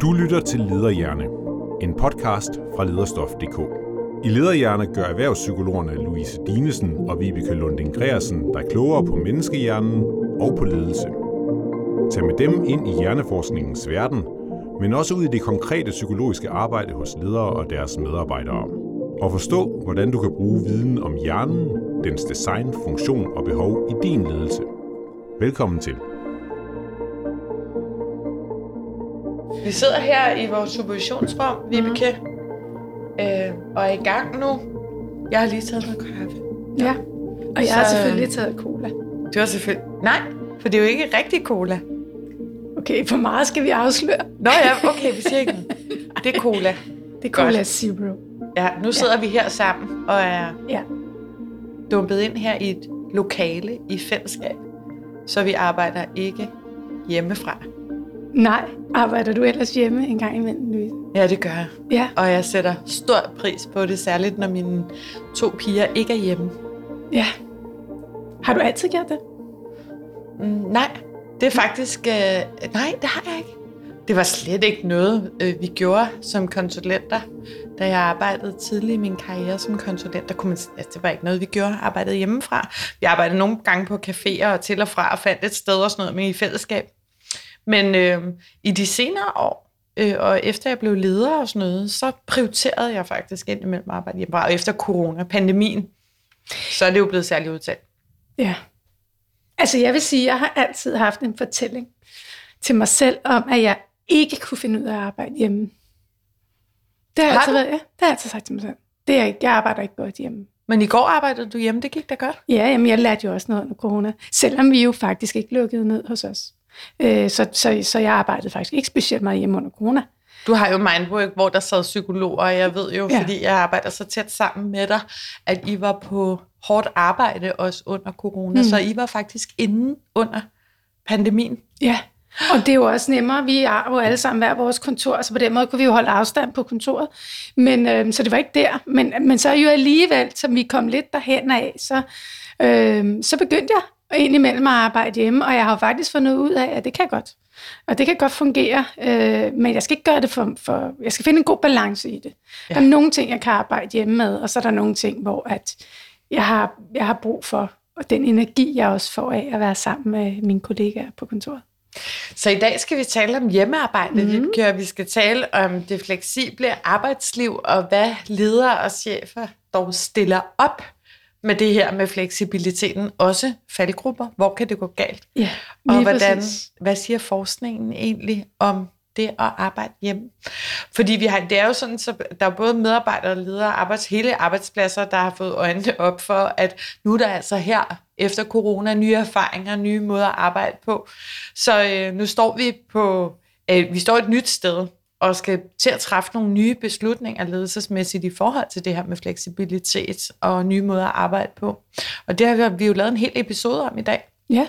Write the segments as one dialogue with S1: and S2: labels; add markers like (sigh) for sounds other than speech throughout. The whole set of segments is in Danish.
S1: Du lytter til Lederhjerne, en podcast fra lederstof.dk. I Lederhjerne gør erhvervspsykologerne Louise Dinesen og Vibeke Lunding Greersen dig klogere på menneskehjernen og på ledelse. Tag med dem ind i hjerneforskningens verden, men også ud i det konkrete psykologiske arbejde hos ledere og deres medarbejdere. Og forstå, hvordan du kan bruge viden om hjernen, dens design, funktion og behov i din ledelse. Velkommen til.
S2: Vi sidder her i vores supervisionsrum, Vibeke, mm. øh, og er i gang nu. Jeg har lige taget noget kaffe.
S3: Ja, og jeg har
S2: Så-
S3: selvfølgelig taget cola.
S2: Du har selvfølgelig... Nej, for det er jo ikke rigtig cola.
S3: Okay, for meget skal vi afsløre.
S2: Nå ja, okay, vi siger ikke. (laughs) Det er cola.
S3: Det er
S2: Godt.
S3: Cola Zero.
S2: Ja, nu sidder ja. vi her sammen og er
S3: Ja.
S2: dumpet ind her i et lokale i fællesskab. Så vi arbejder ikke hjemmefra.
S3: Nej, arbejder du ellers hjemme en gang imellem, Louise?
S2: Ja, det gør jeg.
S3: Ja,
S2: Og jeg sætter stor pris på det, særligt når mine to piger ikke er hjemme.
S3: ja. Har du altid gjort det?
S2: Mm, nej, det er faktisk... Øh, nej, det har jeg ikke. Det var slet ikke noget, øh, vi gjorde som konsulenter. Da jeg arbejdede tidligt i min karriere som konsulent, der kunne man, altså, det var ikke noget, vi gjorde. Arbejdede hjemmefra. Vi arbejdede nogle gange på caféer og til og fra og fandt et sted og sådan noget med i fællesskab. Men øh, i de senere år, øh, og efter jeg blev leder og sådan noget, så prioriterede jeg faktisk indimellem at arbejde hjemmefra. Og efter corona, pandemien, så er det jo blevet særligt udtalt.
S3: Ja. Altså, jeg vil sige, jeg har altid haft en fortælling til mig selv om, at jeg ikke kunne finde ud af at arbejde hjemme. Det har, jeg
S2: Har
S3: altid
S2: du?
S3: været, ja, det har jeg altid sagt til mig selv. Det er jeg ikke. Jeg arbejder ikke godt hjemme.
S2: Men i går arbejdede du hjemme, det gik da godt.
S3: Ja, jamen, jeg lærte jo også noget under corona, selvom vi jo faktisk ikke lukkede ned hos os. Øh, så, så, så jeg arbejdede faktisk ikke specielt meget hjemme under corona.
S2: Du har jo Mindwork, hvor der sad psykologer, og jeg ved jo,
S3: Ja.
S2: fordi jeg arbejder så tæt sammen med dig, at I var på hårdt arbejde også under corona,
S3: Mm.
S2: mm. så I var faktisk inde under pandemien.
S3: Ja, og det er jo også nemmere. Vi er jo alle sammen hver vores kontor, så på den måde kunne vi jo holde afstand på kontoret. Men, øh, så det var ikke der. Men, men så jo alligevel, som vi kom lidt derhen af, så, øh, så begyndte jeg indimellem at arbejde hjemme, og jeg har faktisk fundet ud af, at det kan godt. Og det kan godt fungere, øh, men jeg skal ikke gøre det for, for... Jeg skal finde en god balance i det. Ja. Der er nogle ting, jeg kan arbejde hjemme med, og så er der nogle ting, hvor at jeg, har, jeg har brug for og den energi, jeg også får af at være sammen med mine kollegaer på kontoret.
S2: Så i dag skal vi tale om hjemmearbejde, mm. vi, vi skal tale om det fleksible arbejdsliv, og hvad ledere og chefer dog stiller op med det her med fleksibiliteten. Også faldgrupper, hvor kan det gå galt?
S3: Ja,
S2: Og hvordan,
S3: præcis.
S2: hvad siger forskningen egentlig om det at arbejde hjemme? Fordi vi har, det er jo sådan, så der er både medarbejdere ledere, arbejds, hele arbejdspladser, der har fået øjnene op for, at nu er der altså her efter corona nye erfaringer, nye måder at arbejde på. Så øh, nu står vi på, øh, vi står et nyt sted, og skal til at træffe nogle nye beslutninger ledelsesmæssigt i forhold til det her med fleksibilitet og nye måder at arbejde på. Og det har vi, jo lavet en hel episode om i dag.
S3: Ja.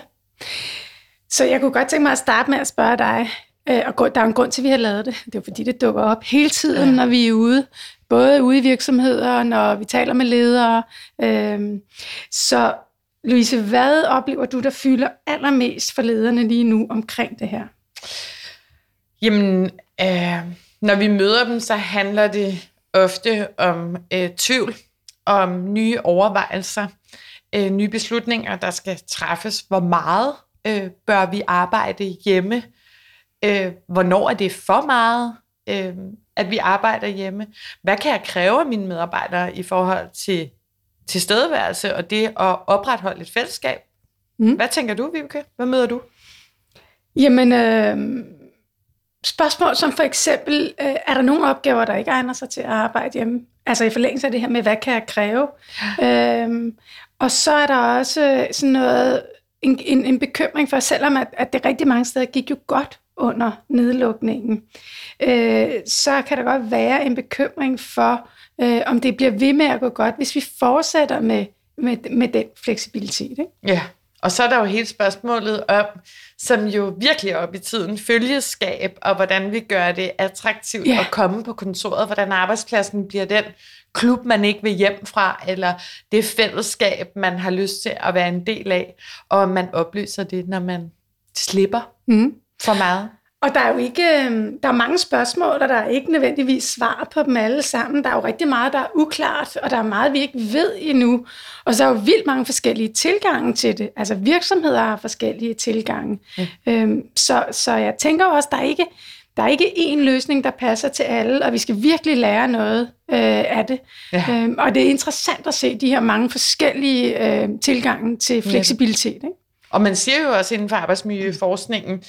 S3: Så jeg kunne godt tænke mig at starte med at spørge dig, øh, og der er en grund til, at vi har lavet det. Det er fordi, det dukker op hele tiden, ja. Når vi er ude. Både ude i virksomheder, når vi taler med ledere. Øhm, Så Louise, hvad oplever du, der fylder allermest for lederne lige nu omkring det her?
S2: Jamen, øh, når vi møder dem, så handler det ofte om øh, tvivl, om nye overvejelser, øh, nye beslutninger, der skal træffes. Hvor meget øh, bør vi arbejde hjemme? Øh, hvornår er det for meget, øh, at vi arbejder hjemme? Hvad kan jeg kræve af mine medarbejdere i forhold til tilstedeværelse og det at opretholde et fællesskab?
S3: Mm.
S2: Hvad tænker du, Vibeke? Hvad møder du?
S3: Jamen, øh, spørgsmål som for eksempel, øh, er der nogle opgaver, der ikke egner sig til at arbejde hjemme? Altså i forlængelse af det her med, hvad kan jeg kræve? Øhm, og så er der også øh, sådan noget, en, en, en bekymring for, selvom at, at det rigtig mange steder gik jo godt under nedlukningen, øh, så kan der godt være en bekymring for, øh, om det bliver ved med at gå godt, hvis vi fortsætter med, med, med den fleksibilitet. Ikke?
S2: Ja, og så er der jo hele spørgsmålet om, som jo virkelig er op i tiden, følgeskab, og hvordan vi gør det attraktivt
S3: Ja.
S2: at komme på kontoret, hvordan arbejdspladsen bliver den klub, man ikke vil hjem fra, eller det fællesskab, man har lyst til at være en del af, og man oplyser det, når man slipper
S3: Mm.
S2: for meget.
S3: Og der er jo ikke, øh, der er mange spørgsmål, og der er ikke nødvendigvis svar på dem alle sammen. Der er jo rigtig meget, der er uklart, og der er meget, vi ikke ved endnu. Og så er jo vildt mange forskellige tilgange til det. Altså virksomheder har forskellige tilgange.
S2: Ja.
S3: Øhm, så, så jeg tænker også, der er ikke, der er ikke én løsning, der passer til alle, og vi skal virkelig lære noget øh, af det.
S2: Ja.
S3: Øhm, og det er interessant at se de her mange forskellige øh, tilgange til fleksibilitet. Ikke?
S2: Og man siger jo også inden for arbejdsmiljøforskningen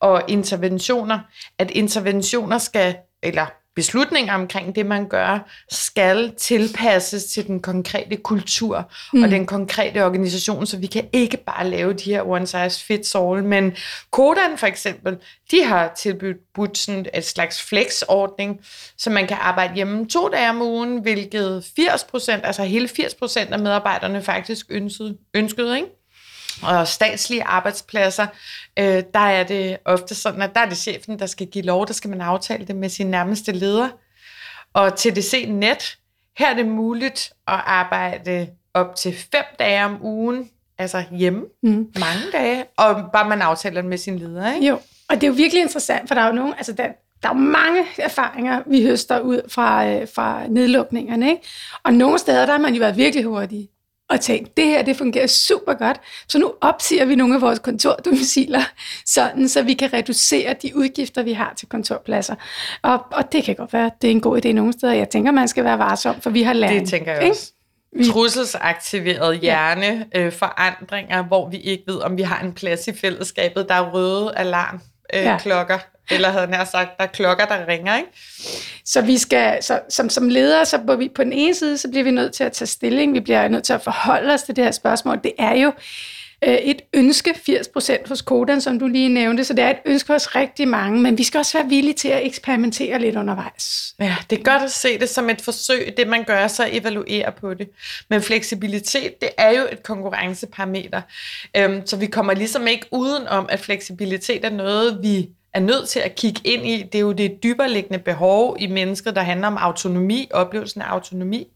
S2: og interventioner, at interventioner skal, eller beslutninger omkring det, man gør, skal tilpasses til den konkrete kultur mm. og den konkrete organisation, så vi kan ikke bare lave de her one size fits all. Men Kodan for eksempel, de har tilbudt sådan et slags flexordning, så man kan arbejde hjemme to dage om ugen, hvilket 80 procent, altså hele 80 procent af medarbejderne faktisk ønskede, ønskede ikke? Og statslige arbejdspladser, øh, der er det ofte sådan, at der er det chefen, der skal give lov, der skal man aftale det med sin nærmeste leder. Og TDC Net, her er det muligt at arbejde op til fem dage om ugen, altså hjemme,
S3: Mm.
S2: mange dage, og bare man aftaler det med sin leder. Ikke?
S3: Jo, og det er jo virkelig interessant, for der er jo nogen, altså der, der er jo mange erfaringer, vi høster ud fra, øh, fra nedlukningerne, ikke? Og nogle steder, der har man jo været virkelig hurtige og tænkt, det her, det fungerer super godt, så nu opsiger vi nogle af vores kontordomiciler, (laughs) sådan, så vi kan reducere de udgifter, vi har til kontorpladser. Og, og det kan godt være, det er en god idé nogle steder. Jeg tænker, man skal være varsom, for vi har lært.
S2: Det tænker jeg
S3: ikke?
S2: også. Trusselsaktiveret hjerne, øh, forandringer, hvor vi ikke ved, om vi har en plads i fællesskabet. Der er røde alarm, øh,
S3: Ja.
S2: Eller havde nær sagt, der er klokker, der ringer, ikke?
S3: Så vi skal, så, som, som ledere, så på, vi, på den ene side, så bliver vi nødt til at tage stilling, vi bliver nødt til at forholde os til det her spørgsmål. Det er jo øh, et ønske, 80% hos Kodan, som du lige nævnte, så det er et ønske hos rigtig mange, men vi skal også være villige til at eksperimentere lidt undervejs.
S2: Ja, det er godt at se det som et forsøg, det man gør, så evaluere på det. Men fleksibilitet, det er jo et konkurrenceparameter. Øhm, så vi kommer ligesom ikke uden om, at fleksibilitet er noget, vi er nødt til at kigge ind i. Det er jo det dyberliggende behov i mennesket, der handler om autonomi, oplevelsen af autonomi.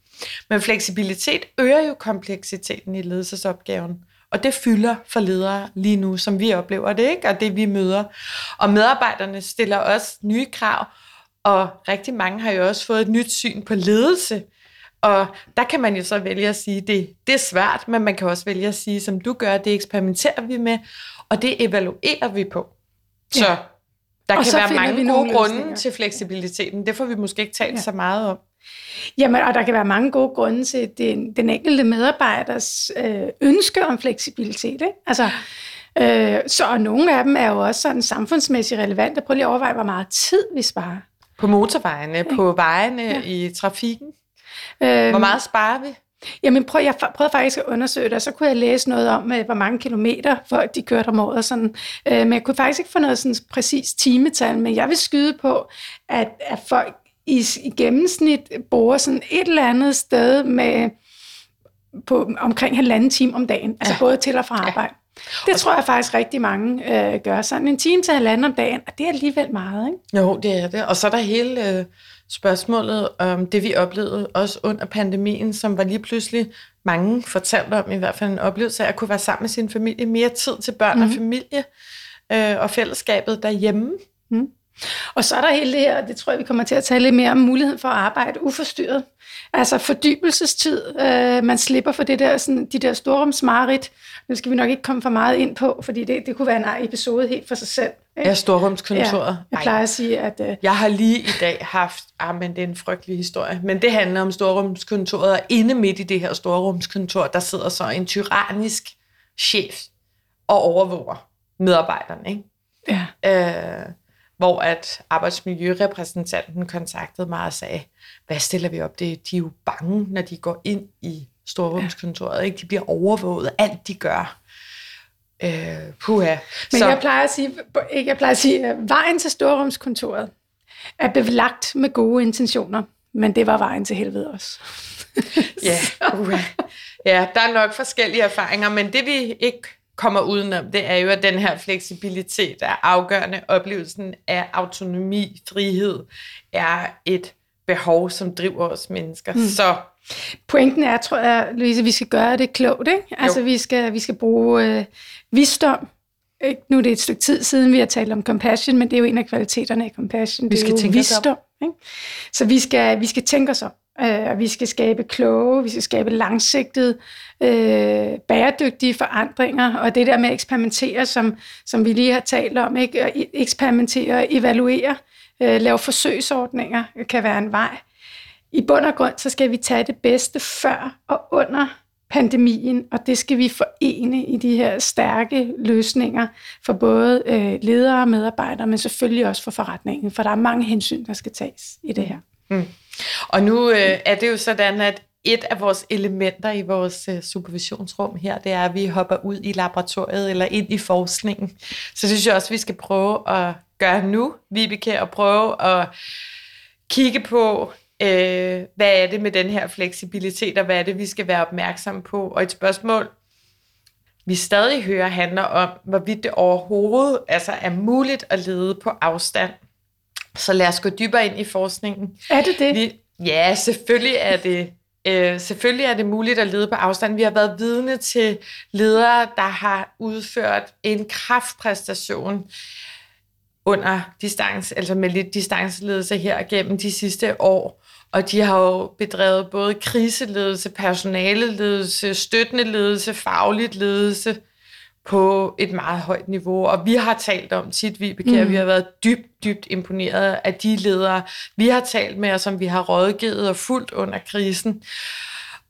S2: Men fleksibilitet øger jo kompleksiteten i ledelsesopgaven. Og det fylder for ledere lige nu, som vi oplever det, ikke? og det vi møder. Og medarbejderne stiller også nye krav, og rigtig mange har jo også fået et nyt syn på ledelse. Og der kan man jo så vælge at sige, det, det er svært, men man kan også vælge at sige, som du gør, det eksperimenterer vi med, og det evaluerer vi på. Så
S3: Ja.
S2: Der
S3: Og
S2: kan være mange gode grunde
S3: løsninger.
S2: til fleksibiliteten. Det får vi måske ikke talt
S3: Ja.
S2: ja. så meget om.
S3: Jamen, og der kan være mange gode grunde til den, den enkelte medarbejders øh, ønske om fleksibilitet. Ikke? Altså, øh, så og nogle af dem er jo også sådan samfundsmæssigt relevante. Prøv lige at overveje, hvor meget tid vi sparer.
S2: På motorvejene, på vejene,
S3: Ja.
S2: ja. i trafikken.
S3: Øh,
S2: Hvor meget sparer vi?
S3: Jamen, prøv, jeg prøvede faktisk at undersøge det, og så kunne jeg læse noget om, øh, hvor mange kilometer folk de kørte om året. og Sådan. Øh, men jeg kunne faktisk ikke få noget sådan præcis timetal, men jeg vil skyde på, at, at folk i, i gennemsnit bor sådan et eller andet sted med på omkring halvanden time om dagen, altså
S2: Ja.
S3: både til og fra arbejde. Det tror jeg faktisk rigtig mange øh, gør. Sådan en time til halvanden om dagen, og det er alligevel meget, ikke?
S2: Jo, det er det. Og så er der hele øh, spørgsmålet om det, vi oplevede også under pandemien, som var lige pludselig mange fortalte om, i hvert fald en oplevelse af at kunne være sammen med sin familie, mere tid til børn mm. og familie øh, og fællesskabet derhjemme.
S3: Og så er der hele det her, det tror jeg, vi kommer til at tale lidt mere om, muligheden for at arbejde uforstyrret. Altså fordybelsestid. Øh, man slipper for det der, sådan, de der storrumsmarit. Nu skal vi nok ikke komme for meget ind på, fordi det, det kunne være en episode helt for sig selv. Ikke?
S2: Ja, storrumskontoret.
S3: Ja, jeg plejer at sige, at... Øh,
S2: Jeg har lige i dag haft, ah, men det er en frygtelig historie, men det handler om storrumskontoret, og inde midt i det her storrumskontor, der sidder så en tyrannisk chef og overvåger medarbejderne, ikke?
S3: ja.
S2: Øh, hvor at arbejdsmiljørepræsentanten kontaktede mig og sagde, hvad stiller vi op? Det, de er jo bange, når de går ind i storrumskontoret. Ikke? De bliver overvåget, alt de gør. Øh, puha.
S3: Men
S2: Så,
S3: jeg plejer at sige, ikke, jeg plejer at sige, at vejen til storrumskontoret er belagt med gode intentioner, men det var vejen til helvede også.
S2: ja, (laughs) puha. ja, der er nok forskellige erfaringer, men det vi ikke kommer udenom, det er jo, at den her fleksibilitet er afgørende. Oplevelsen af autonomi, frihed, er et behov, som driver os mennesker. Mm. Så
S3: Pointen er, tror jeg, Louise, vi skal gøre det klogt. Ikke? Altså, vi skal, vi skal bruge øh, visdom ikke, nu er det et stykke tid siden, vi har talt om compassion, men det er jo en af kvaliteterne af compassion.
S2: Vi
S3: det
S2: skal
S3: er jo
S2: tænke os om.
S3: visdom. Ikke? Så vi skal, vi skal tænke os om. Øh, og vi skal skabe kloge, vi skal skabe langsigtede, øh, bæredygtige forandringer, og det der med at eksperimentere, som, som vi lige har talt om, ikke? At eksperimentere, evaluere, øh, lave forsøgsordninger, kan være en vej. I bund og grund, så skal vi tage det bedste før og under pandemien, og det skal vi forene i de her stærke løsninger for både øh, ledere og medarbejdere, men selvfølgelig også for forretningen, for der er mange hensyn, der skal tages i det her.
S2: Mm. Og nu øh, er det jo sådan, at et af vores elementer i vores øh, supervisionsrum her, det er, at vi hopper ud i laboratoriet eller ind i forskningen. Så det synes jeg også, vi skal prøve at gøre nu, Vibeke, og prøve at kigge på, øh, hvad er det med den her fleksibilitet, og hvad er det, vi skal være opmærksomme på. Og et spørgsmål, vi stadig hører, handler om, hvorvidt det overhovedet altså er muligt at lede på afstand. Så lad os gå dybere ind i forskningen.
S3: Er det det?
S2: Vi, ja, selvfølgelig er det øh, selvfølgelig er det muligt at lede på afstand. Vi har været vidne til ledere, der har udført en kraftpræstation under distance, altså med lidt distanceledelse her gennem de sidste år. Og de har jo bedrevet både kriseledelse, personaleledelse, støttende ledelse, fagligt ledelse på et meget højt niveau. Og vi har talt om tit, Vibeke, mm. vi har været dybt, dybt imponeret af de ledere, vi har talt med, og som vi har rådgivet og fuldt under krisen.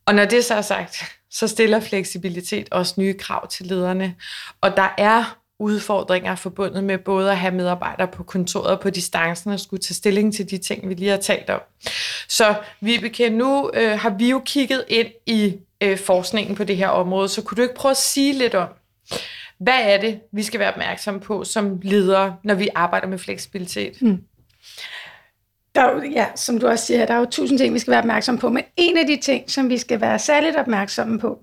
S2: Og når det så er sagt, så stiller fleksibilitet også nye krav til lederne. Og der er udfordringer forbundet med både at have medarbejdere på kontoret på distancen og skulle tage stilling til de ting, vi lige har talt om. Så Vibeke, nu øh, har vi jo kigget ind i øh, forskningen på det her område, så kunne du ikke prøve at sige lidt om, hvad er det, vi skal være opmærksomme på som ledere, når vi arbejder med fleksibilitet?
S3: Mm. Der er jo, ja, som du også siger, der er jo tusind ting, vi skal være opmærksomme på, men en af de ting, som vi skal være særligt opmærksomme på,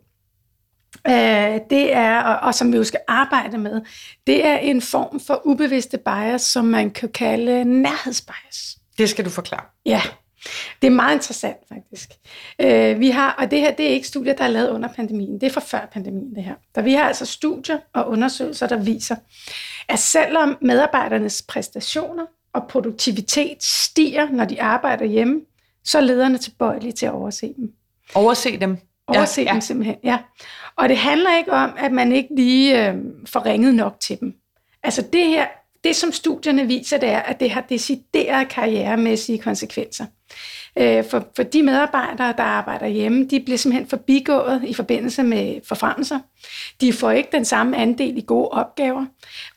S3: øh, det er, og, og som vi jo skal arbejde med, det er en form for ubevidste bias, som man kan kalde nærhedsbias.
S2: Det skal du forklare.
S3: Ja, det er meget interessant faktisk. Øh, vi har, og det her det er ikke studier, der er lavet under pandemien, det er fra før pandemien det her. Der vi har altså studier og undersøgelser, der viser, at selvom medarbejdernes præstationer og produktivitet stiger, når de arbejder hjemme, så er lederne tilbøjelige til at overse dem.
S2: Overse dem?
S3: Overse ja, dem simpelthen, ja. Og det handler ikke om, at man ikke lige øh, får ringet nok til dem. Altså det her, det som studierne viser, det er, at det har deciderede karrieremæssige konsekvenser. Øh, for, for de medarbejdere, der arbejder hjemme, de bliver simpelthen forbigået i forbindelse med forfremmelser. De får ikke den samme andel i gode opgaver,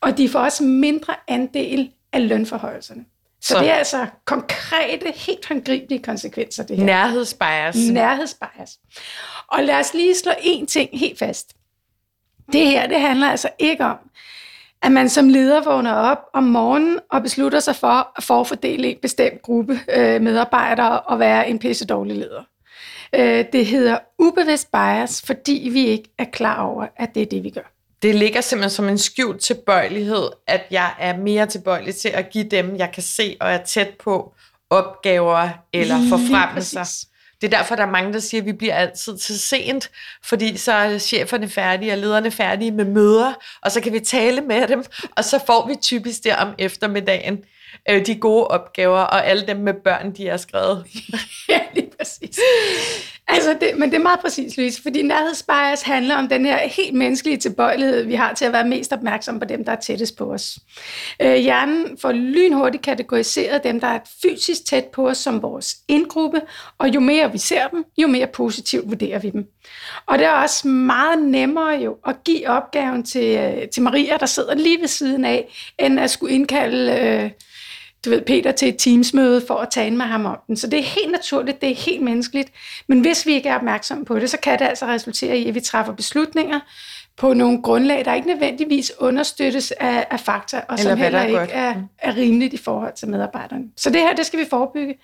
S3: og de får også mindre andel af lønforhøjelserne. Så, så det er altså konkrete, helt håndgribelige konsekvenser, det her.
S2: Nærhedsbias.
S3: Nærhedsbias. Og lad os lige slå én ting helt fast. Det her, det handler altså ikke om, at man som leder vågner op om morgenen og beslutter sig for at forfordele en bestemt gruppe øh, medarbejdere og være en pisse dårlig leder. Øh, det hedder ubevidst bias, fordi vi ikke er klar over, at det er det, vi gør.
S2: Det ligger simpelthen som en skjult tilbøjelighed, at jeg er mere tilbøjelig til at give dem, jeg kan se og er tæt på, opgaver eller forfremmelser. Det er derfor, der er mange, der siger, at vi bliver altid til sent, fordi så er cheferne færdige og lederne færdige med møder, og så kan vi tale med dem, og så får vi typisk der om eftermiddagen øh, de gode opgaver, og alle dem med børn, de er skrevet. (laughs)
S3: ja, lige præcis. Altså, det, men det er meget præcis, Louise, fordi nærhedsbias handler om den her helt menneskelige tilbøjelighed, vi har til at være mest opmærksom på dem, der er tættest på os. Øh, hjernen får lynhurtigt kategoriseret dem, der er fysisk tæt på os, som vores indgruppe, og jo mere vi ser dem, jo mere positivt vurderer vi dem. Og det er også meget nemmere jo at give opgaven til, øh, til Maria, der sidder lige ved siden af, end at skulle indkalde... Øh, du ved, Peter til et teamsmøde for at tale med ham om den. Så det er helt naturligt, det er helt menneskeligt. Men hvis vi ikke er opmærksomme på det, så kan det altså resultere i, at vi træffer beslutninger på nogle grundlag, der ikke nødvendigvis understøttes af, af fakta, og som heller er ikke er, er rimeligt i forhold til medarbejderne. Så det her, det skal vi forebygge,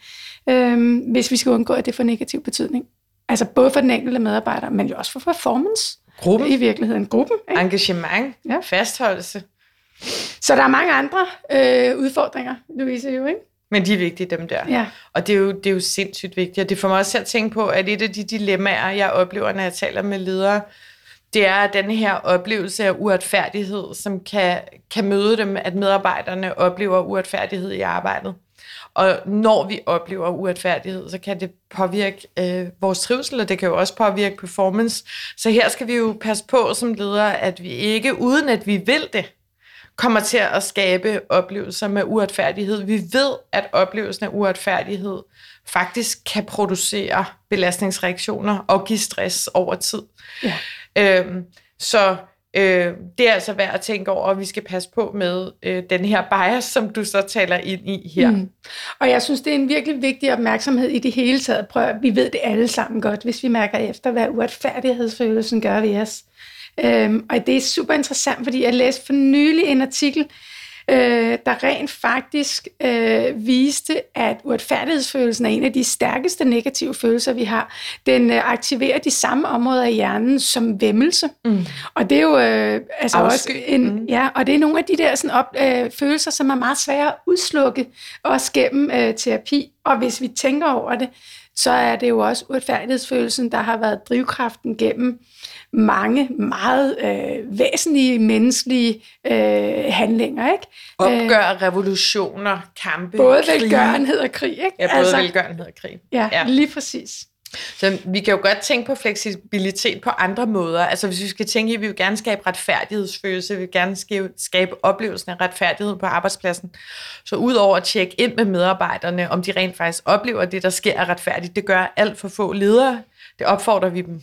S3: øhm, hvis vi skal undgå, at det får negativ betydning. Altså både for den enkelte medarbejder, men jo også for performance.
S2: Gruppen.
S3: I virkeligheden. Gruppen.
S2: Ikke? Engagement. Ja. Fastholdelse.
S3: Så der er mange andre øh, udfordringer, Louise, jo, ikke?
S2: Men de er vigtige, dem der.
S3: Ja.
S2: Og det er, jo, det er jo sindssygt vigtigt. Og det får mig også til at tænke på, at et af de dilemmaer, jeg oplever, når jeg taler med ledere, det er den her oplevelse af uretfærdighed, som kan, kan møde dem, at medarbejderne oplever uretfærdighed i arbejdet. Og når vi oplever uretfærdighed, så kan det påvirke øh, vores trivsel, og det kan jo også påvirke performance. Så her skal vi jo passe på som ledere, at vi ikke, uden at vi vil det, kommer til at skabe oplevelser med uretfærdighed. Vi ved, at oplevelsen af uretfærdighed faktisk kan producere belastningsreaktioner og give stress over tid. Ja. Øhm, så øh, det er altså værd at tænke over, og vi skal passe på med øh, den her bias, som du så taler ind i her. Mm.
S3: Og jeg synes, det er en virkelig vigtig opmærksomhed i det hele taget. Prøv, vi ved det alle sammen godt, hvis vi mærker efter, hvad uretfærdighedsfølelsen gør ved os. Øhm, og det er super interessant, fordi jeg læste for nylig en artikel, øh, der rent faktisk øh, viste, at uretfærdighedsfølelsen er en af de stærkeste negative følelser, vi har. Den øh, aktiverer de samme områder i hjernen som vemmelse. Mm. Og det er jo øh, altså Afsky. også en, mm. ja, og det er nogle af de der sådan op, øh, følelser, som er meget svære at udslukke, også gennem øh, terapi. Og hvis vi tænker over det, så er det jo også uretfærdighedsfølelsen, der har været drivkraften gennem mange meget øh, væsentlige menneskelige øh, handlinger. Ikke?
S2: Opgør, øh, revolutioner, kampe,
S3: Både krig. velgørenhed og krig. Ikke?
S2: Ja, både altså, velgørenhed og krig.
S3: Ja, ja, lige præcis.
S2: Så vi kan jo godt tænke på fleksibilitet på andre måder. Altså hvis vi skal tænke, at vi vil gerne skabe retfærdighedsfølelse, vi vil gerne skabe, skabe oplevelsen af retfærdighed på arbejdspladsen. Så udover at tjekke ind med medarbejderne, om de rent faktisk oplever, det, der sker, er retfærdigt, det gør alt for få ledere. Det opfordrer vi dem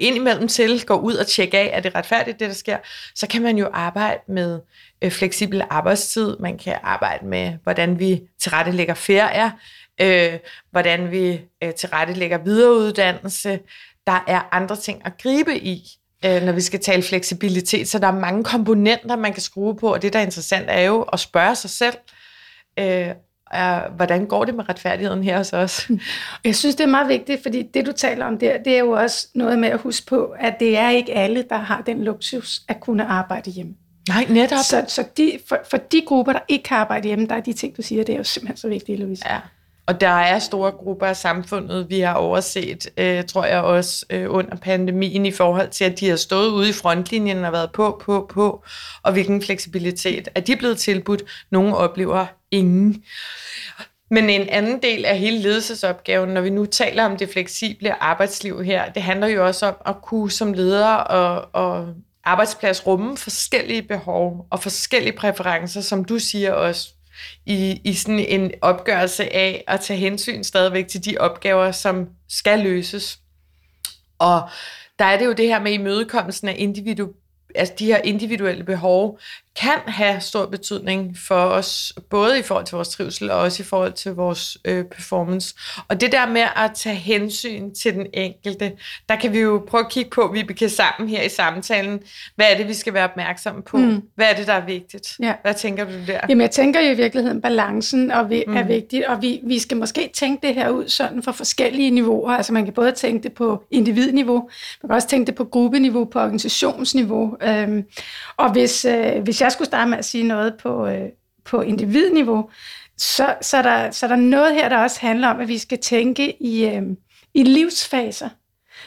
S2: indimellem til, går ud og tjekke af, er det retfærdigt, det der sker, så kan man jo arbejde med øh, fleksibel arbejdstid, man kan arbejde med, hvordan vi tilrettelægger ferier, øh, hvordan vi øh, tilrettelægger videreuddannelse. Der er andre ting at gribe i, øh, når vi skal tale fleksibilitet, så der er mange komponenter, man kan skrue på, og det, der er interessant, er jo at spørge sig selv, øh, er, hvordan går det med retfærdigheden her hos os?
S3: Jeg synes, det er meget vigtigt, fordi det, du taler om der, det er jo også noget med at huske på, at det er ikke alle, der har den luksus at kunne arbejde hjemme.
S2: Nej, netop.
S3: Så, så de, for, for de grupper, der ikke kan arbejde hjemme, der er de ting, du siger, det er jo simpelthen så vigtigt, Louise.
S2: Ja. Og der er store grupper af samfundet, vi har overset, øh, tror jeg også, øh, under pandemien i forhold til, at de har stået ude i frontlinjen og været på, på, på, og hvilken fleksibilitet er de blevet tilbudt. Nogle oplever ingen. Men en anden del af hele ledelsesopgaven, når vi nu taler om det fleksible arbejdsliv her, det handler jo også om at kunne som leder og, og arbejdsplads rumme forskellige behov og forskellige præferencer, som du siger også, i, i sådan en opgørelse af at tage hensyn stadigvæk til de opgaver, som skal løses. Og der er det jo det her med imødekommelsen af individu, altså de her individuelle behov, kan have stor betydning for os, både i forhold til vores trivsel og også i forhold til vores øh, performance. Og det der med at tage hensyn til den enkelte, der kan vi jo prøve at kigge på, vi kan sammen her i samtalen, hvad er det, vi skal være opmærksomme på? Mm. Hvad er det, der er vigtigt? Ja. Hvad tænker du der?
S3: Jamen, jeg tænker jo i virkeligheden, balancen og vi, mm. er vigtigt, og vi, vi skal måske tænke det her ud sådan for forskellige niveauer. Altså man kan både tænke det på individniveau, man kan også tænke det på gruppeniveau, på organisationsniveau. Øhm, og hvis, øh, hvis jeg skulle starte med at sige noget på, øh, på individniveau, så, så, er der, så er der noget her, der også handler om, at vi skal tænke i, øh, i livsfaser.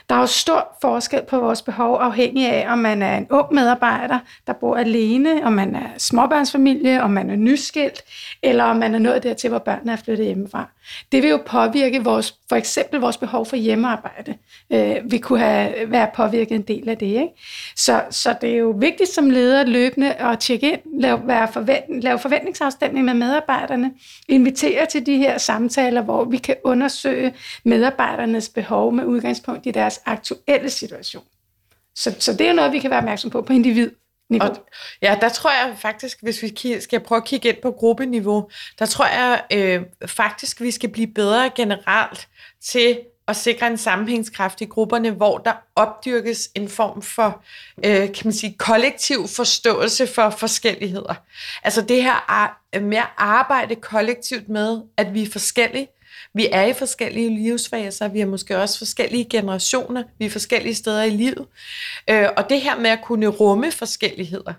S3: Der er jo stor forskel på vores behov, afhængig af, om man er en ung medarbejder, der bor alene, om man er småbørnsfamilie, om man er nyskilt, eller om man er nået dertil, hvor børnene er flyttet hjemmefra. Det vil jo påvirke vores, for eksempel vores behov for hjemmearbejde. Øh, vi kunne have været påvirket en del af det. Ikke? Så, så det er jo vigtigt som leder løbende at tjekke ind, lave, være forvent, lave forventningsafstemning med medarbejderne, invitere til de her samtaler, hvor vi kan undersøge medarbejdernes behov med udgangspunkt i deres aktuelle situation. Så, så det er noget, vi kan være opmærksom på på individ
S2: og, ja, der tror jeg faktisk, hvis vi skal prøve at kigge ind på gruppeniveau, der tror jeg øh, faktisk, vi skal blive bedre generelt til at sikre en sammenhængskraft i grupperne, hvor der opdyrkes en form for øh, kan man sige, kollektiv forståelse for forskelligheder. Altså det her med at arbejde kollektivt med, at vi er forskellige, vi er i forskellige livsfaser, vi er måske også forskellige generationer, vi er forskellige steder i livet. Øh, og det her med at kunne rumme forskelligheder,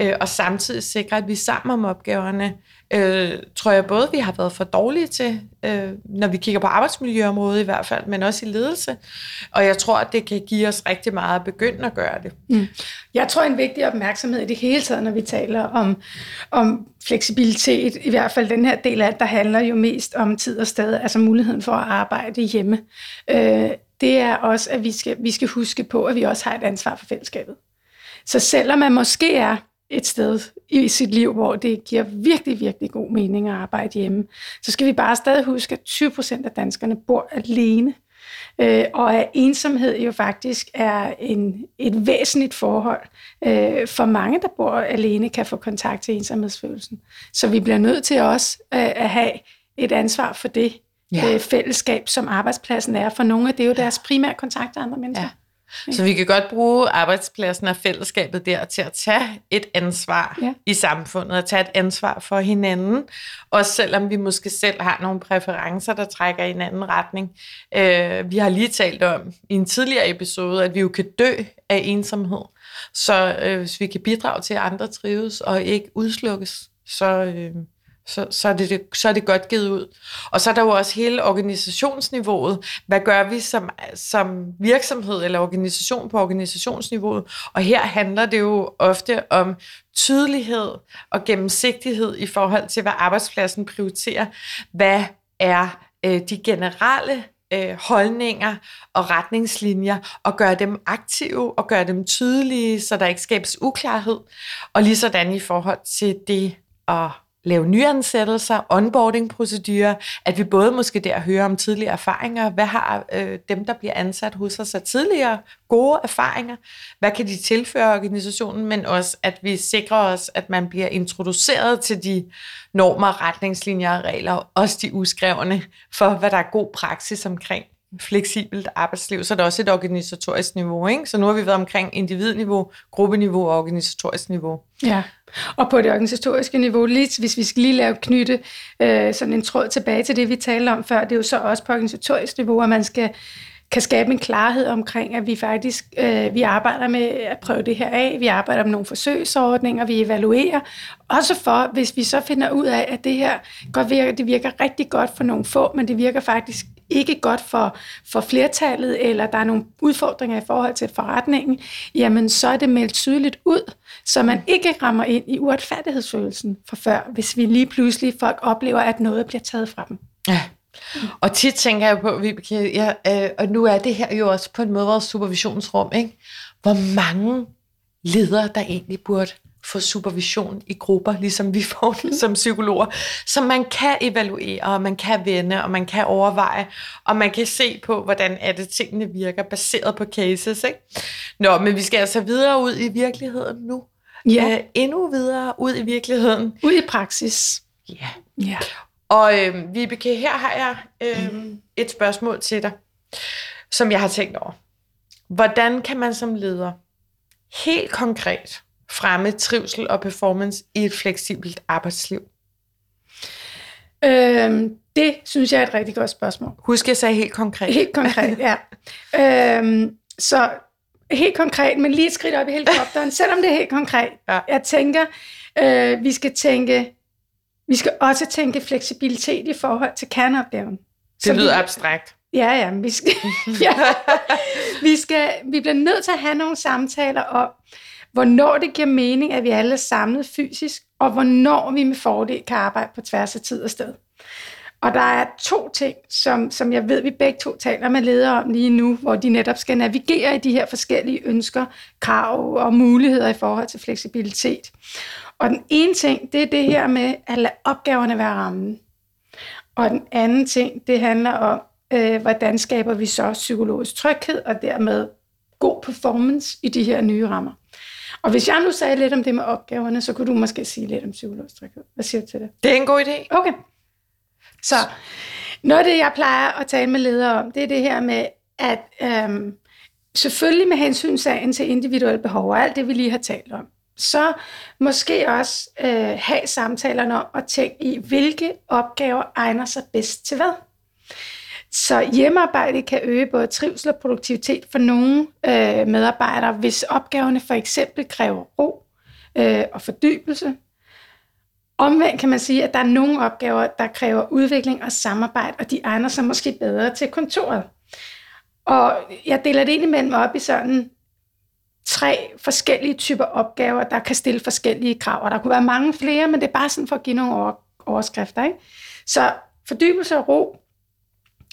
S2: øh, og samtidig sikre, at vi er sammen om opgaverne, øh, tror jeg både, vi har været for dårlige til, øh, når vi kigger på arbejdsmiljøområdet i hvert fald, men også i ledelse. Og jeg tror, at det kan give os rigtig meget at begynde at gøre det. Mm.
S3: Jeg tror, en vigtig opmærksomhed i det hele taget, når vi taler om, om fleksibilitet, i hvert fald den her del af det, der handler jo mest om tid og sted, altså muligheden for at arbejde hjemme. Øh, det er også, at vi skal, vi skal huske på, at vi også har et ansvar for fællesskabet. Så selvom man måske er et sted i sit liv, hvor det giver virkelig, virkelig god mening at arbejde hjemme, så skal vi bare stadig huske, at 20 procent af danskerne bor alene. Øh, og at ensomhed jo faktisk er en, et væsentligt forhold. Øh, for mange, der bor alene, kan få kontakt til ensomhedsfølelsen. Så vi bliver nødt til også øh, at have et ansvar for det ja. øh, fællesskab, som arbejdspladsen er. For nogle af det er jo deres primære kontakt til andre mennesker. Ja.
S2: Så vi kan godt bruge arbejdspladsen og fællesskabet der til at tage et ansvar ja. i samfundet, og tage et ansvar for hinanden, også selvom vi måske selv har nogle præferencer, der trækker i en anden retning. Øh, vi har lige talt om i en tidligere episode, at vi jo kan dø af ensomhed. Så øh, hvis vi kan bidrage til, at andre trives og ikke udslukkes, så, øh, så, så, er det, så er det godt givet ud. Og så er der jo også hele organisationsniveauet. Hvad gør vi som, som virksomhed eller organisation på organisationsniveauet? Og her handler det jo ofte om tydelighed og gennemsigtighed i forhold til, hvad arbejdspladsen prioriterer. Hvad er øh, de generelle øh, holdninger og retningslinjer, og gøre dem aktive og gøre dem tydelige, så der ikke skabes uklarhed. Og lige sådan i forhold til det at lave nyansættelser, onboarding-procedurer, at vi både måske der hører om tidligere erfaringer, hvad har øh, dem, der bliver ansat hos os, af tidligere gode erfaringer, hvad kan de tilføre organisationen, men også at vi sikrer os, at man bliver introduceret til de normer, retningslinjer og regler, også de uskrevne, for hvad der er god praksis omkring fleksibelt arbejdsliv, så er der også et organisatorisk niveau. Ikke? Så nu har vi været omkring individniveau, gruppeniveau og organisatorisk niveau.
S3: Ja, og på det organisatoriske niveau, lige, hvis vi skal lige lave knytte øh, sådan en tråd tilbage til det, vi talte om før, det er jo så også på organisatorisk niveau, at man skal kan skabe en klarhed omkring, at vi faktisk øh, vi arbejder med at prøve det her af, vi arbejder med nogle forsøgsordninger, vi evaluerer, også for, hvis vi så finder ud af, at det her godt virker, det virker rigtig godt for nogle få, men det virker faktisk ikke godt for, for flertallet, eller der er nogle udfordringer i forhold til forretningen, jamen så er det meldt tydeligt ud, så man ikke rammer ind i uretfærdighedsfølelsen for før, hvis vi lige pludselig folk oplever, at noget bliver taget fra dem.
S2: Ja. Og tit tænker jeg på, Vibeke, ja, øh, og nu er det her jo også på en måde vores supervisionsrum, ikke? hvor mange ledere, der egentlig burde få supervision i grupper, ligesom vi får det (laughs) som psykologer, så man kan evaluere, og man kan vende, og man kan overveje, og man kan se på, hvordan er det, tingene virker, baseret på cases. Ikke? Nå, men vi skal altså videre ud i virkeligheden nu. Ja. Uh, endnu videre ud i virkeligheden.
S3: Ud i praksis.
S2: Ja. ja. Og øh, Vibeke, her har jeg øh, et spørgsmål til dig, som jeg har tænkt over. Hvordan kan man som leder helt konkret fremme trivsel og performance i et fleksibelt arbejdsliv?
S3: Øhm, det synes jeg er et rigtig godt spørgsmål.
S2: Husk, jeg sagde helt konkret.
S3: Helt konkret, ja. øhm, så helt konkret, men lige et skridt op i helikopteren, selvom det er helt konkret. Ja. Jeg tænker, øh, vi skal tænke, vi skal også tænke fleksibilitet i forhold til kerneopgaven.
S2: Det lyder vi, abstrakt.
S3: Ja, ja, vi skal, (laughs) ja. vi, skal, vi bliver nødt til at have nogle samtaler om, hvornår det giver mening, at vi alle er samlet fysisk, og hvornår vi med fordel kan arbejde på tværs af tid og sted. Og der er to ting, som, som jeg ved, vi begge to taler med ledere om lige nu, hvor de netop skal navigere i de her forskellige ønsker, krav og muligheder i forhold til fleksibilitet. Og den ene ting, det er det her med at lade opgaverne være rammen. Og den anden ting, det handler om, øh, hvordan skaber vi så psykologisk tryghed og dermed god performance i de her nye rammer. Og hvis jeg nu sagde lidt om det med opgaverne, så kunne du måske sige lidt om psykologisk tryghed. Hvad siger du til det?
S2: Det er en god idé.
S3: Okay. Så noget af det, jeg plejer at tale med ledere om, det er det her med, at øhm, selvfølgelig med hensyn til individuelle behov og alt det, vi lige har talt om, så måske også øh, have samtalerne om at tænke i, hvilke opgaver egner sig bedst til hvad. Så hjemmearbejde kan øge både trivsel og produktivitet for nogle øh, medarbejdere, hvis opgaverne for eksempel kræver ro, øh, og fordybelse. Omvendt kan man sige, at der er nogle opgaver, der kræver udvikling og samarbejde, og de egner sig måske bedre til kontoret. Og jeg deler det ind imellem op i sådan tre forskellige typer opgaver, der kan stille forskellige krav. Og der kunne være mange flere, men det er bare sådan for at give nogle overskrifter. Ikke? Så fordybelse og ro,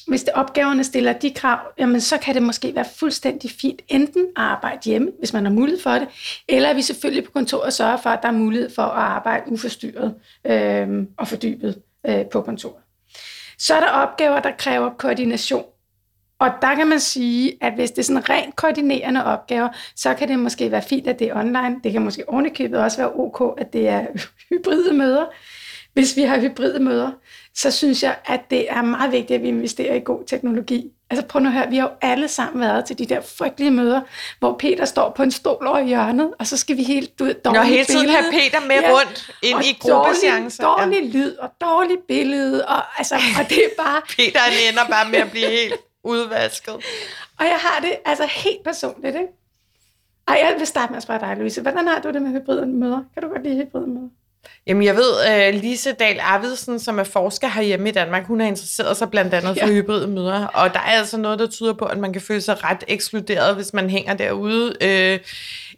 S3: hvis det opgaverne stiller de krav, jamen så kan det måske være fuldstændig fint enten at arbejde hjemme, hvis man har mulighed for det, eller vi selvfølgelig på kontoret sørger for, at der er mulighed for at arbejde uforstyrret øh, og fordybet øh, på kontoret. Så er der opgaver, der kræver koordination. Og der kan man sige, at hvis det er sådan rent koordinerende opgaver, så kan det måske være fint, at det er online. Det kan måske ovenikøbet også være ok, at det er (laughs) hybride møder. Hvis vi har hybride møder, så synes jeg, at det er meget vigtigt, at vi investerer i god teknologi. Altså prøv nu at høre, vi har jo alle sammen været til de der frygtelige møder, hvor Peter står på en stol over hjørnet, og så skal vi helt ud
S2: Nå, hele tiden billede. have Peter med ja, rundt ind i gruppeseancer.
S3: Dårlig, dårlig ja. lyd og dårlig billede, og, altså, og det er bare... (laughs)
S2: Peter han ender bare med at blive helt udvasket.
S3: Og jeg har det altså helt personligt, ikke? Ej, jeg vil starte med at spørge dig, Louise. Hvordan har du det med hybride møder? Kan du godt lide hybride møder?
S2: Jamen, jeg ved, uh, Lise Dahl Arvidsen, som er forsker herhjemme i Danmark, hun har interesseret sig blandt andet for ja. hybride møder, og der er altså noget, der tyder på, at man kan føle sig ret ekskluderet, hvis man hænger derude uh,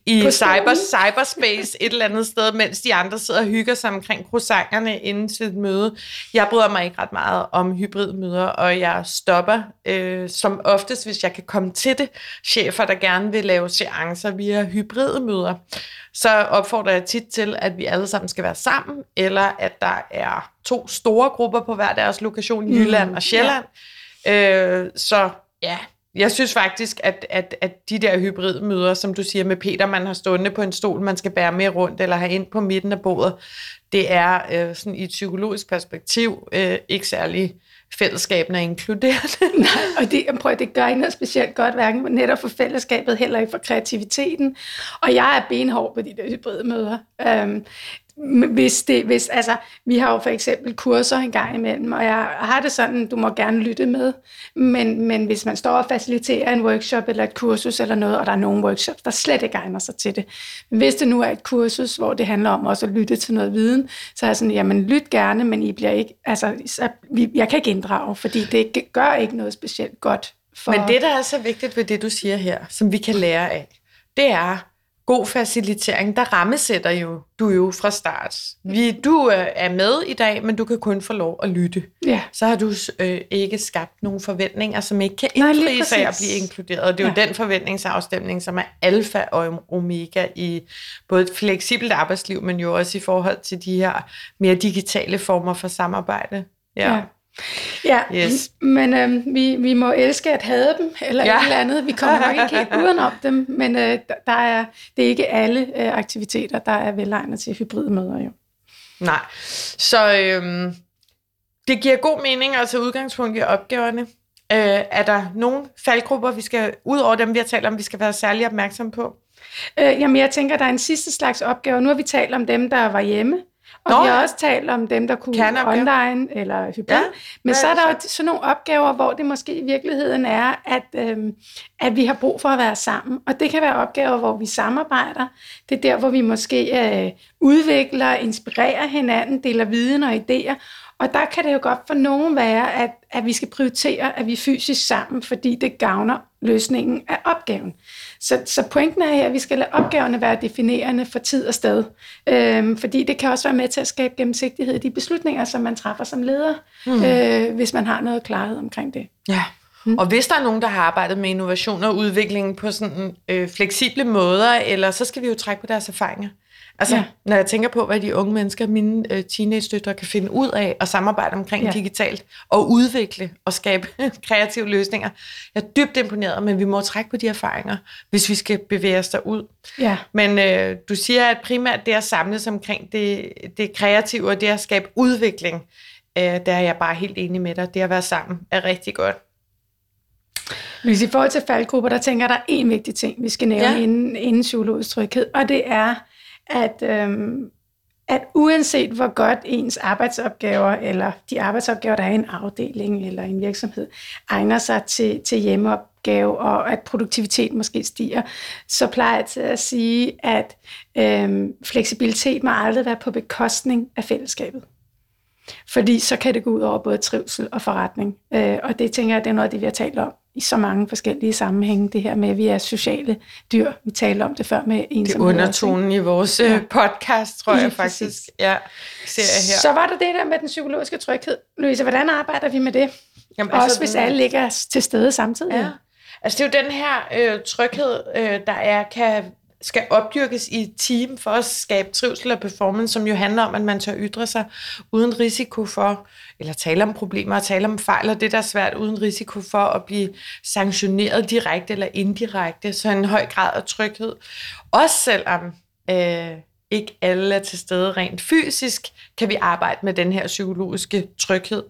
S2: i cyber, cyberspace et eller andet sted, mens de andre sidder og hygger sig omkring croissanterne inden til et møde. Jeg bryder mig ikke ret meget om hybridmøder, og jeg stopper øh, som oftest, hvis jeg kan komme til det, chefer, der gerne vil lave seancer via hybridmøder. Så opfordrer jeg tit til, at vi alle sammen skal være sammen, eller at der er to store grupper på hver deres lokation, Jylland mm, og Sjælland. Ja. Øh, så ja, jeg synes faktisk, at, at, at de der hybridmøder, som du siger med Peter, man har stående på en stol, man skal bære med rundt, eller have ind på midten af bordet, det er øh, sådan i et psykologisk perspektiv øh, ikke særlig fællesskabene er inkluderende. (laughs)
S3: Nej, og det, prøv, det gør ikke noget specielt godt, hverken netop for fællesskabet, heller ikke for kreativiteten. Og jeg er benhård på de der hybridmøder. Øhm, hvis det, hvis, altså, vi har jo for eksempel kurser en gang imellem, og jeg har det sådan, du må gerne lytte med, men, men hvis man står og faciliterer en workshop eller et kursus eller noget, og der er nogle workshops, der slet ikke egner sig til det. Men hvis det nu er et kursus, hvor det handler om også at lytte til noget viden, så er jeg sådan, jamen lyt gerne, men I bliver ikke, altså, så, vi, jeg kan ikke inddrage, fordi det gør ikke noget specielt godt. For...
S2: Men det, der er så vigtigt ved det, du siger her, som vi kan lære af, det er, god facilitering, der rammesætter jo du jo fra start. Vi, du øh, er med i dag, men du kan kun få lov at lytte.
S3: Ja.
S2: Så har du øh, ikke skabt nogle forventninger, som ikke kan indfries af at blive inkluderet. Og det er ja. jo den forventningsafstemning, som er alfa og omega i både et fleksibelt arbejdsliv, men jo også i forhold til de her mere digitale former for samarbejde. Ja. ja.
S3: Ja, yes. men øh, vi, vi må elske at have dem, eller ja. et eller andet. Vi kommer nok ikke helt (laughs) udenom dem, men øh, der er, det er ikke alle øh, aktiviteter, der er velegnet til hybridmøder jo.
S2: Nej, så øh, det giver god mening at tage udgangspunkt i opgaverne. Øh, er der nogle faldgrupper, vi skal, ud over dem, vi har talt om, vi skal være særlig opmærksom på?
S3: Øh, jamen, jeg tænker, der er en sidste slags opgave. Nu har vi talt om dem, der var hjemme. Og Nå, vi har også talt om dem, der kunne online eller hybrid. Ja, Men så er der jo sådan nogle opgaver, hvor det måske i virkeligheden er, at, øhm, at vi har brug for at være sammen. Og det kan være opgaver, hvor vi samarbejder. Det er der, hvor vi måske øh, udvikler, inspirerer hinanden, deler viden og idéer. Og der kan det jo godt for nogen være, at, at vi skal prioritere, at vi er fysisk sammen, fordi det gavner løsningen af opgaven. Så, så pointen er her, at vi skal lade opgaverne være definerende for tid og sted. Øhm, fordi det kan også være med til at skabe gennemsigtighed i de beslutninger, som man træffer som leder, mm. øh, hvis man har noget klarhed omkring det.
S2: Ja, Mm. Og hvis der er nogen, der har arbejdet med innovation og udvikling på sådan øh, fleksible måder, eller så skal vi jo trække på deres erfaringer. Altså, ja. når jeg tænker på, hvad de unge mennesker, mine øh, teenage-døtre, kan finde ud af at samarbejde omkring ja. digitalt, og udvikle og skabe (laughs) kreative løsninger. Jeg er dybt imponeret, men vi må trække på de erfaringer, hvis vi skal bevæge os derud.
S3: Ja.
S2: Men øh, du siger, at primært det at samles omkring det, det kreative, og det at skabe udvikling, øh, der er jeg bare helt enig med dig. Det at være sammen er rigtig godt.
S3: Hvis i forhold til faldgrupper, der tænker jeg, der er en vigtig ting, vi skal nævne ja. inden, inden psykologisk tryghed, og det er, at, øhm, at uanset hvor godt ens arbejdsopgaver, eller de arbejdsopgaver, der er i en afdeling eller en virksomhed, egner sig til, til hjemmeopgave, og at produktiviteten måske stiger, så plejer jeg til at sige, at øhm, fleksibilitet må aldrig være på bekostning af fællesskabet. Fordi så kan det gå ud over både trivsel og forretning. Øh, og det tænker jeg, det er noget af det, vi har talt om i så mange forskellige sammenhænge. Det her med, at vi er sociale dyr. Vi talte om det før med
S2: en Det er undertonen i vores ja. Øh, podcast, tror jeg faktisk. Ja, ser jeg her.
S3: Så var der det der med den psykologiske tryghed. Louise, hvordan arbejder vi med det? Jamen, altså, Også hvis alle ligger til stede samtidig. Ja.
S2: Altså det er jo den her øh, tryghed, øh, der er, kan skal opdyrkes i et team for at skabe trivsel og performance, som jo handler om, at man tør ytre sig uden risiko for, eller tale om problemer og tale om fejl, og det der er svært uden risiko for at blive sanktioneret direkte eller indirekte. Så en høj grad af tryghed. Også selvom øh, ikke alle er til stede rent fysisk, kan vi arbejde med den her psykologiske tryghed.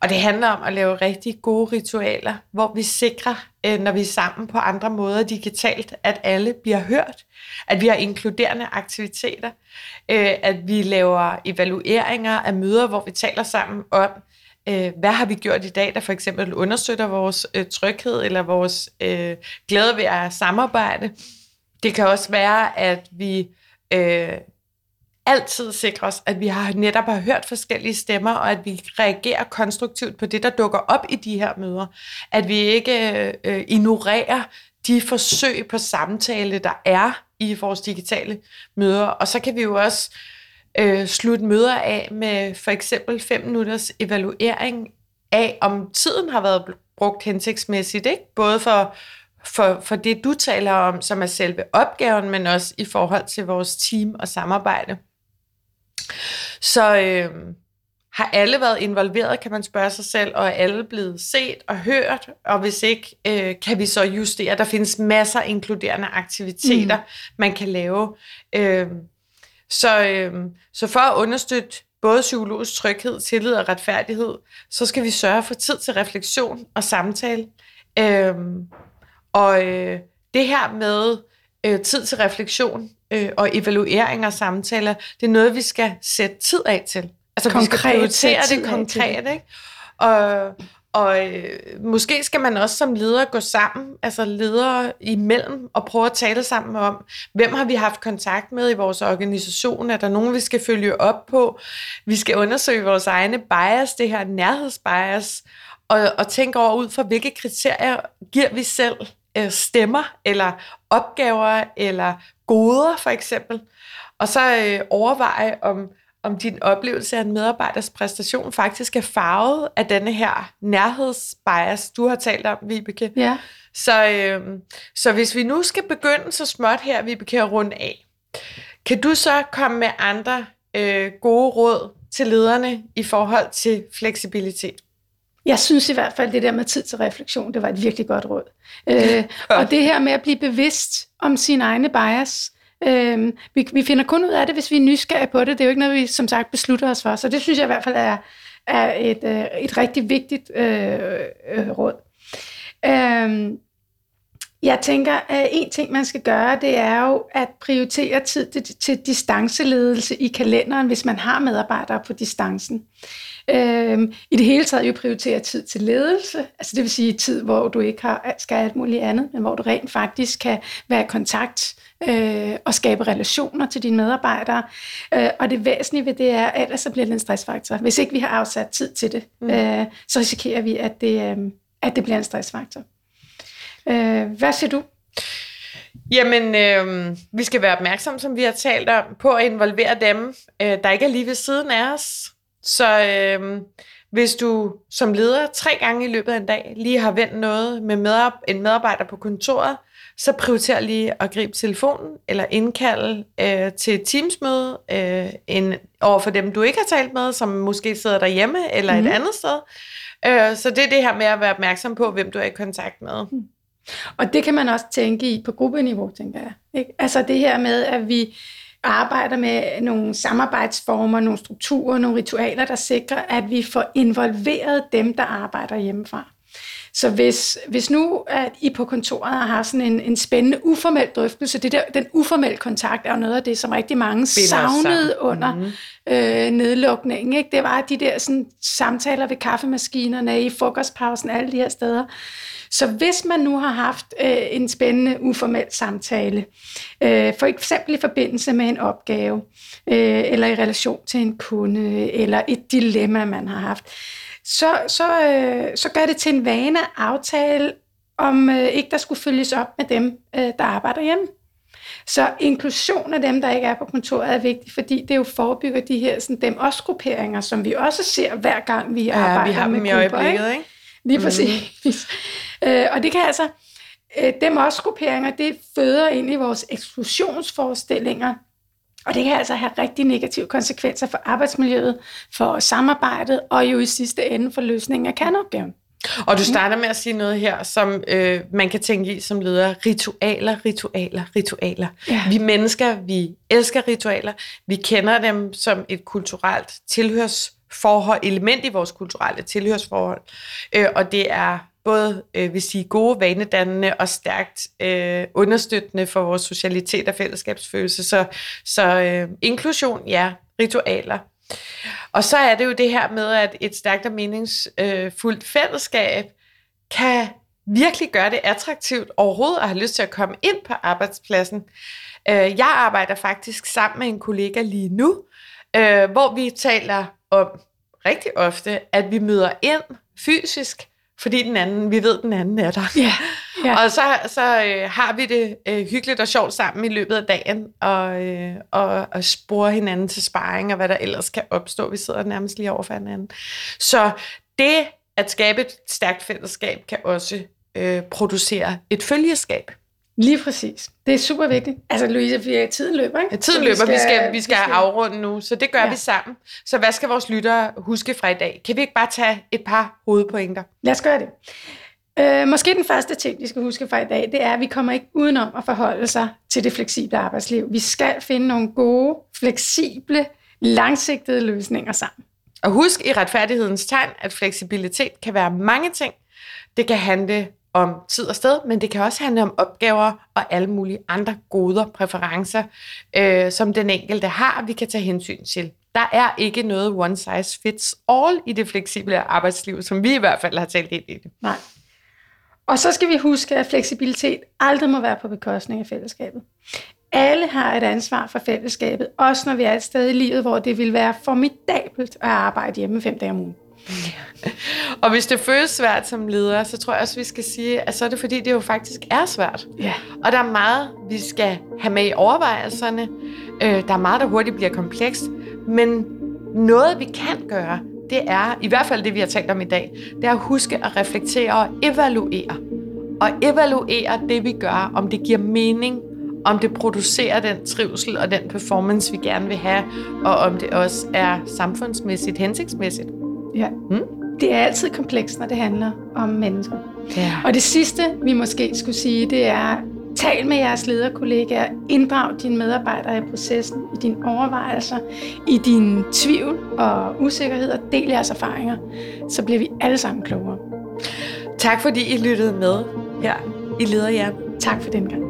S2: Og det handler om at lave rigtig gode ritualer, hvor vi sikrer, øh, når vi er sammen på andre måder digitalt, at alle bliver hørt, at vi har inkluderende aktiviteter, øh, at vi laver evalueringer af møder, hvor vi taler sammen om, øh, hvad har vi gjort i dag, der for eksempel understøtter vores tryghed eller vores glæde ved at samarbejde. Det kan også være, at vi Øh, altid sikre os, at vi har netop har hørt forskellige stemmer, og at vi reagerer konstruktivt på det, der dukker op i de her møder. At vi ikke øh, ignorerer de forsøg på samtale, der er i vores digitale møder. Og så kan vi jo også øh, slutte møder af med for eksempel fem minutters evaluering af, om tiden har været brugt hensigtsmæssigt, ikke? både for, for, for det, du taler om, som er selve opgaven, men også i forhold til vores team og samarbejde. Så øh, har alle været involveret, kan man spørge sig selv, og er alle blevet set og hørt? Og hvis ikke, øh, kan vi så justere? Der findes masser af inkluderende aktiviteter, mm. man kan lave. Øh, så, øh, så for at understøtte både psykologisk tryghed, tillid og retfærdighed, så skal vi sørge for tid til refleksion og samtale. Øh, og øh, det her med øh, tid til refleksion øh, og evaluering og samtaler, det er noget, vi skal sætte tid af til. Altså konkret, vi skal prioritere det konkret, ikke? Og, og øh, måske skal man også som leder gå sammen, altså ledere imellem, og prøve at tale sammen om, hvem har vi haft kontakt med i vores organisation? Er der nogen, vi skal følge op på? Vi skal undersøge vores egne bias, det her nærhedsbias, og, og tænke over ud fra, hvilke kriterier giver vi selv øh, stemmer, eller opgaver, eller goder for eksempel. Og så øh, overveje, om, om din oplevelse af en medarbejders præstation faktisk er farvet af denne her nærhedsbias, du har talt om, Vibeke.
S3: Ja.
S2: Så, øh, så hvis vi nu skal begynde så småt her, Vibeke, at runde af, kan du så komme med andre øh, gode råd til lederne i forhold til fleksibilitet?
S3: Jeg synes i hvert fald, det der med tid til refleksion, det var et virkelig godt råd. Øh, og det her med at blive bevidst om sin egne bias, øh, vi, vi finder kun ud af det, hvis vi er nysgerrige på det. Det er jo ikke noget, vi som sagt beslutter os for. Så det synes jeg i hvert fald er, er et, øh, et rigtig vigtigt øh, øh, råd. Øh, jeg tænker, at en ting, man skal gøre, det er jo at prioritere tid til, til distanceledelse i kalenderen, hvis man har medarbejdere på distancen. Øhm, I det hele taget jo prioritere tid til ledelse, altså det vil sige tid, hvor du ikke har, skal alt muligt andet, men hvor du rent faktisk kan være i kontakt øh, og skabe relationer til dine medarbejdere. Øh, og det væsentlige ved det er, at ellers så bliver det en stressfaktor. Hvis ikke vi har afsat tid til det, mm. øh, så risikerer vi, at det, øh, at det bliver en stressfaktor. Øh, hvad siger du?
S2: Jamen, øh, vi skal være opmærksomme, som vi har talt om, på at involvere dem, øh, der ikke er lige ved siden af os. Så øh, hvis du som leder tre gange i løbet af en dag lige har vendt noget med medar- en medarbejder på kontoret, så prioriter lige at gribe telefonen eller indkalde øh, til et teamsmøde øh, en, over for dem, du ikke har talt med, som måske sidder derhjemme eller mm. et mhm. andet sted. Øh, så det er det her med at være opmærksom på, hvem du er i kontakt med. Mm.
S3: Og det kan man også tænke i på gruppeniveau, tænker jeg. Ikke? Altså det her med, at vi arbejder med nogle samarbejdsformer, nogle strukturer, nogle ritualer, der sikrer, at vi får involveret dem, der arbejder hjemmefra. Så hvis, hvis nu at I på kontoret har sådan en, en spændende uformel drøftelse, det der, den uformelle kontakt er jo noget af det, som rigtig mange savnede under mm. øh, nedlukningen. Ikke? Det var de der sådan, samtaler ved kaffemaskinerne, i frokostpausen, alle de her steder. Så hvis man nu har haft øh, en spændende uformel samtale, øh, for eksempel i forbindelse med en opgave, øh, eller i relation til en kunde, eller et dilemma, man har haft, så, så, øh, så gør det til en vane at aftale, om øh, ikke der skulle følges op med dem, øh, der arbejder hjemme. Så inklusion af dem, der ikke er på kontoret, er vigtigt, fordi det jo forebygger de her sådan, dem også grupperinger, som vi også ser hver gang, vi ja, arbejder
S2: vi har
S3: med
S2: dem i øjeblikket, ikke?
S3: Lige præcis. Mm. (laughs) øh, og det kan altså, øh, dem også grupperinger, det føder ind i vores eksklusionsforestillinger, og det kan altså have rigtig negative konsekvenser for arbejdsmiljøet, for samarbejdet og jo i sidste ende for løsningen af kerneopgaven.
S2: Og du starter med at sige noget her, som øh, man kan tænke i som leder. Ritualer, ritualer, ritualer. Ja. Vi mennesker, vi elsker ritualer. Vi kender dem som et kulturelt tilhørsforhold, element i vores kulturelle tilhørsforhold. Øh, og det er både øh, vil sige, gode, vanedannende og stærkt øh, understøttende for vores socialitet og fællesskabsfølelse. Så, så øh, inklusion, ja, ritualer. Og så er det jo det her med, at et stærkt og meningsfuldt øh, fællesskab kan virkelig gøre det attraktivt overhovedet at have lyst til at komme ind på arbejdspladsen. Øh, jeg arbejder faktisk sammen med en kollega lige nu, øh, hvor vi taler om rigtig ofte, at vi møder ind fysisk, fordi den anden, vi ved, den anden er der.
S3: Ja, ja.
S2: Og så, så øh, har vi det øh, hyggeligt og sjovt sammen i løbet af dagen, og, øh, og, og spore hinanden til sparring, og hvad der ellers kan opstå. Vi sidder nærmest lige over for hinanden. Så det at skabe et stærkt fællesskab kan også øh, producere et følgeskab.
S3: Lige præcis. Det er super vigtigt. Altså, Louise, vi er tiden løber, ikke?
S2: Ja, tiden løber. Vi skal, vi skal, vi skal, vi skal afrunde nu, så det gør ja. vi sammen. Så hvad skal vores lyttere huske fra i dag? Kan vi ikke bare tage et par hovedpointer?
S3: Lad os gøre det. Øh, måske den første ting, vi skal huske fra i dag, det er, at vi kommer ikke udenom at forholde sig til det fleksible arbejdsliv. Vi skal finde nogle gode, fleksible, langsigtede løsninger sammen.
S2: Og husk i retfærdighedens tegn, at fleksibilitet kan være mange ting. Det kan handle om tid og sted, men det kan også handle om opgaver og alle mulige andre goder, præferencer, øh, som den enkelte har, vi kan tage hensyn til. Der er ikke noget one size fits all i det fleksible arbejdsliv, som vi i hvert fald har talt ind i det.
S3: Nej. Og så skal vi huske, at fleksibilitet aldrig må være på bekostning af fællesskabet. Alle har et ansvar for fællesskabet, også når vi er et sted i livet, hvor det vil være formidabelt at arbejde hjemme fem dage om ugen. (laughs)
S2: Og hvis det føles svært som leder, så tror jeg også, vi skal sige, at så er det fordi, det jo faktisk er svært.
S3: Ja.
S2: Og der er meget, vi skal have med i overvejelserne. Øh, der er meget, der hurtigt bliver komplekst. Men noget, vi kan gøre, det er, i hvert fald det, vi har talt om i dag, det er at huske at reflektere og evaluere. Og evaluere det, vi gør, om det giver mening, om det producerer den trivsel og den performance, vi gerne vil have, og om det også er samfundsmæssigt hensigtsmæssigt.
S3: Ja. Hmm? Det er altid komplekst, når det handler om mennesker.
S2: Ja.
S3: Og det sidste, vi måske skulle sige, det er, tal med jeres lederkollegaer, inddrag dine medarbejdere i processen, i dine overvejelser, i din tvivl og usikkerhed, og del jeres erfaringer. Så bliver vi alle sammen klogere.
S2: Tak fordi I lyttede med her i Lederhjern.
S3: Tak for den gang.